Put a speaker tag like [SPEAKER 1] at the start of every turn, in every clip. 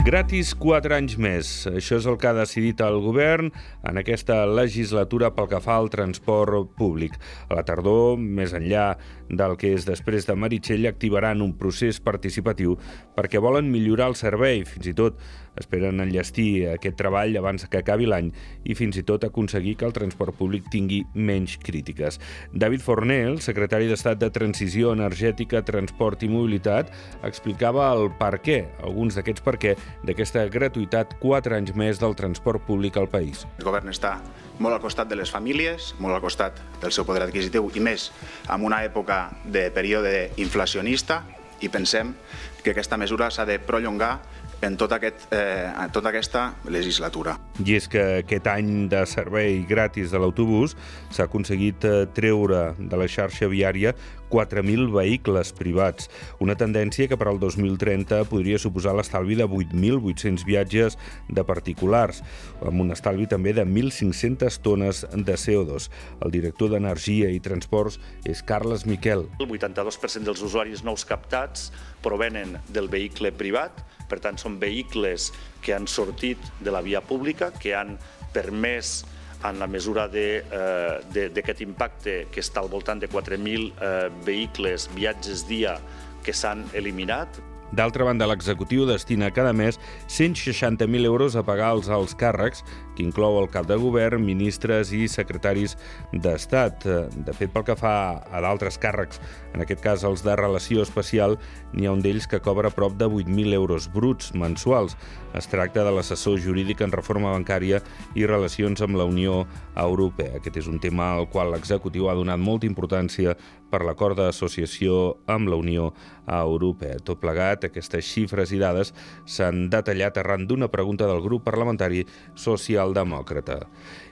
[SPEAKER 1] Gratis 4 anys més. Això és el que ha decidit el govern en aquesta legislatura pel que fa al transport públic. A la tardor, més enllà del que és després de Meritxell, activaran un procés participatiu perquè volen millorar el servei. Fins i tot esperen enllestir aquest treball abans que acabi l'any i fins i tot aconseguir que el transport públic tingui menys crítiques. David Fornell, secretari d'Estat de Transició Energètica, Transport i Mobilitat, explicava el per què, alguns d'aquests per què, d'aquesta gratuïtat 4 anys més del transport públic al país.
[SPEAKER 2] El govern està molt al costat de les famílies, molt al costat del seu poder adquisitiu i més en una època de període inflacionista i pensem que aquesta mesura s'ha de prolongar en, tot aquest, eh, en tota aquesta legislatura.
[SPEAKER 1] I és que aquest any de servei gratis de l'autobús s'ha aconseguit eh, treure de la xarxa viària 4.000 vehicles privats, una tendència que per al 2030 podria suposar l'estalvi de 8.800 viatges de particulars, amb un estalvi també de 1.500 tones de CO2. El director d'Energia i Transports és Carles Miquel.
[SPEAKER 3] El 82% dels usuaris nous captats provenen del vehicle privat, per tant són vehicles que han sortit de la via pública, que han permès en la mesura d'aquest impacte que està al voltant de 4.000 eh, vehicles viatges dia que s'han eliminat,
[SPEAKER 1] D'altra banda, l'executiu destina cada mes 160.000 euros a pagar els alts càrrecs, que inclou el cap de govern, ministres i secretaris d'Estat. De fet, pel que fa a d'altres càrrecs, en aquest cas els de relació especial, n'hi ha un d'ells que cobra prop de 8.000 euros bruts mensuals. Es tracta de l'assessor jurídic en reforma bancària i relacions amb la Unió Europea. Aquest és un tema al qual l'executiu ha donat molta importància per l'acord d'associació amb la Unió Europea. Tot plegat, aquestes xifres i dades s'han detallat arran d'una pregunta del grup parlamentari socialdemòcrata.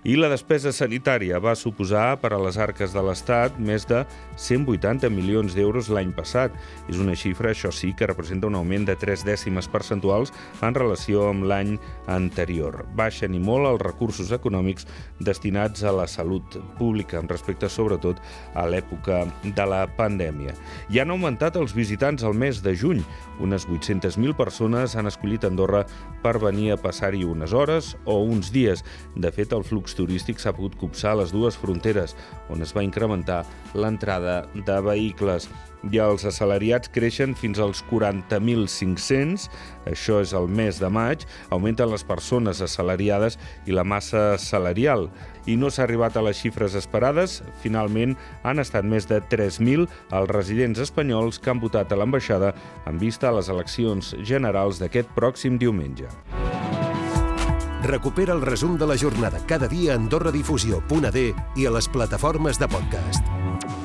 [SPEAKER 1] I la despesa sanitària va suposar per a les arques de l'Estat més de 180 milions d'euros l'any passat. És una xifra, això sí, que representa un augment de 3 dècimes percentuals en relació amb l'any anterior. Baixen i molt els recursos econòmics destinats a la salut pública, amb respecte sobretot a l'època de la pandèmia. I han augmentat els visitants al mes de juny. Unes 800.000 persones han escollit Andorra per venir a passar-hi unes hores o uns dies. De fet, el flux turístic s'ha pogut copsar a les dues fronteres, on es va incrementar l'entrada de vehicles i els assalariats creixen fins als 40.500, això és el mes de maig, augmenten les persones assalariades i la massa salarial. I no s'ha arribat a les xifres esperades, finalment han estat més de 3.000 els residents espanyols que han votat a l'ambaixada en vista a les eleccions generals d'aquest pròxim diumenge.
[SPEAKER 4] Recupera el resum de la jornada cada dia a AndorraDifusió.d i a les plataformes de podcast.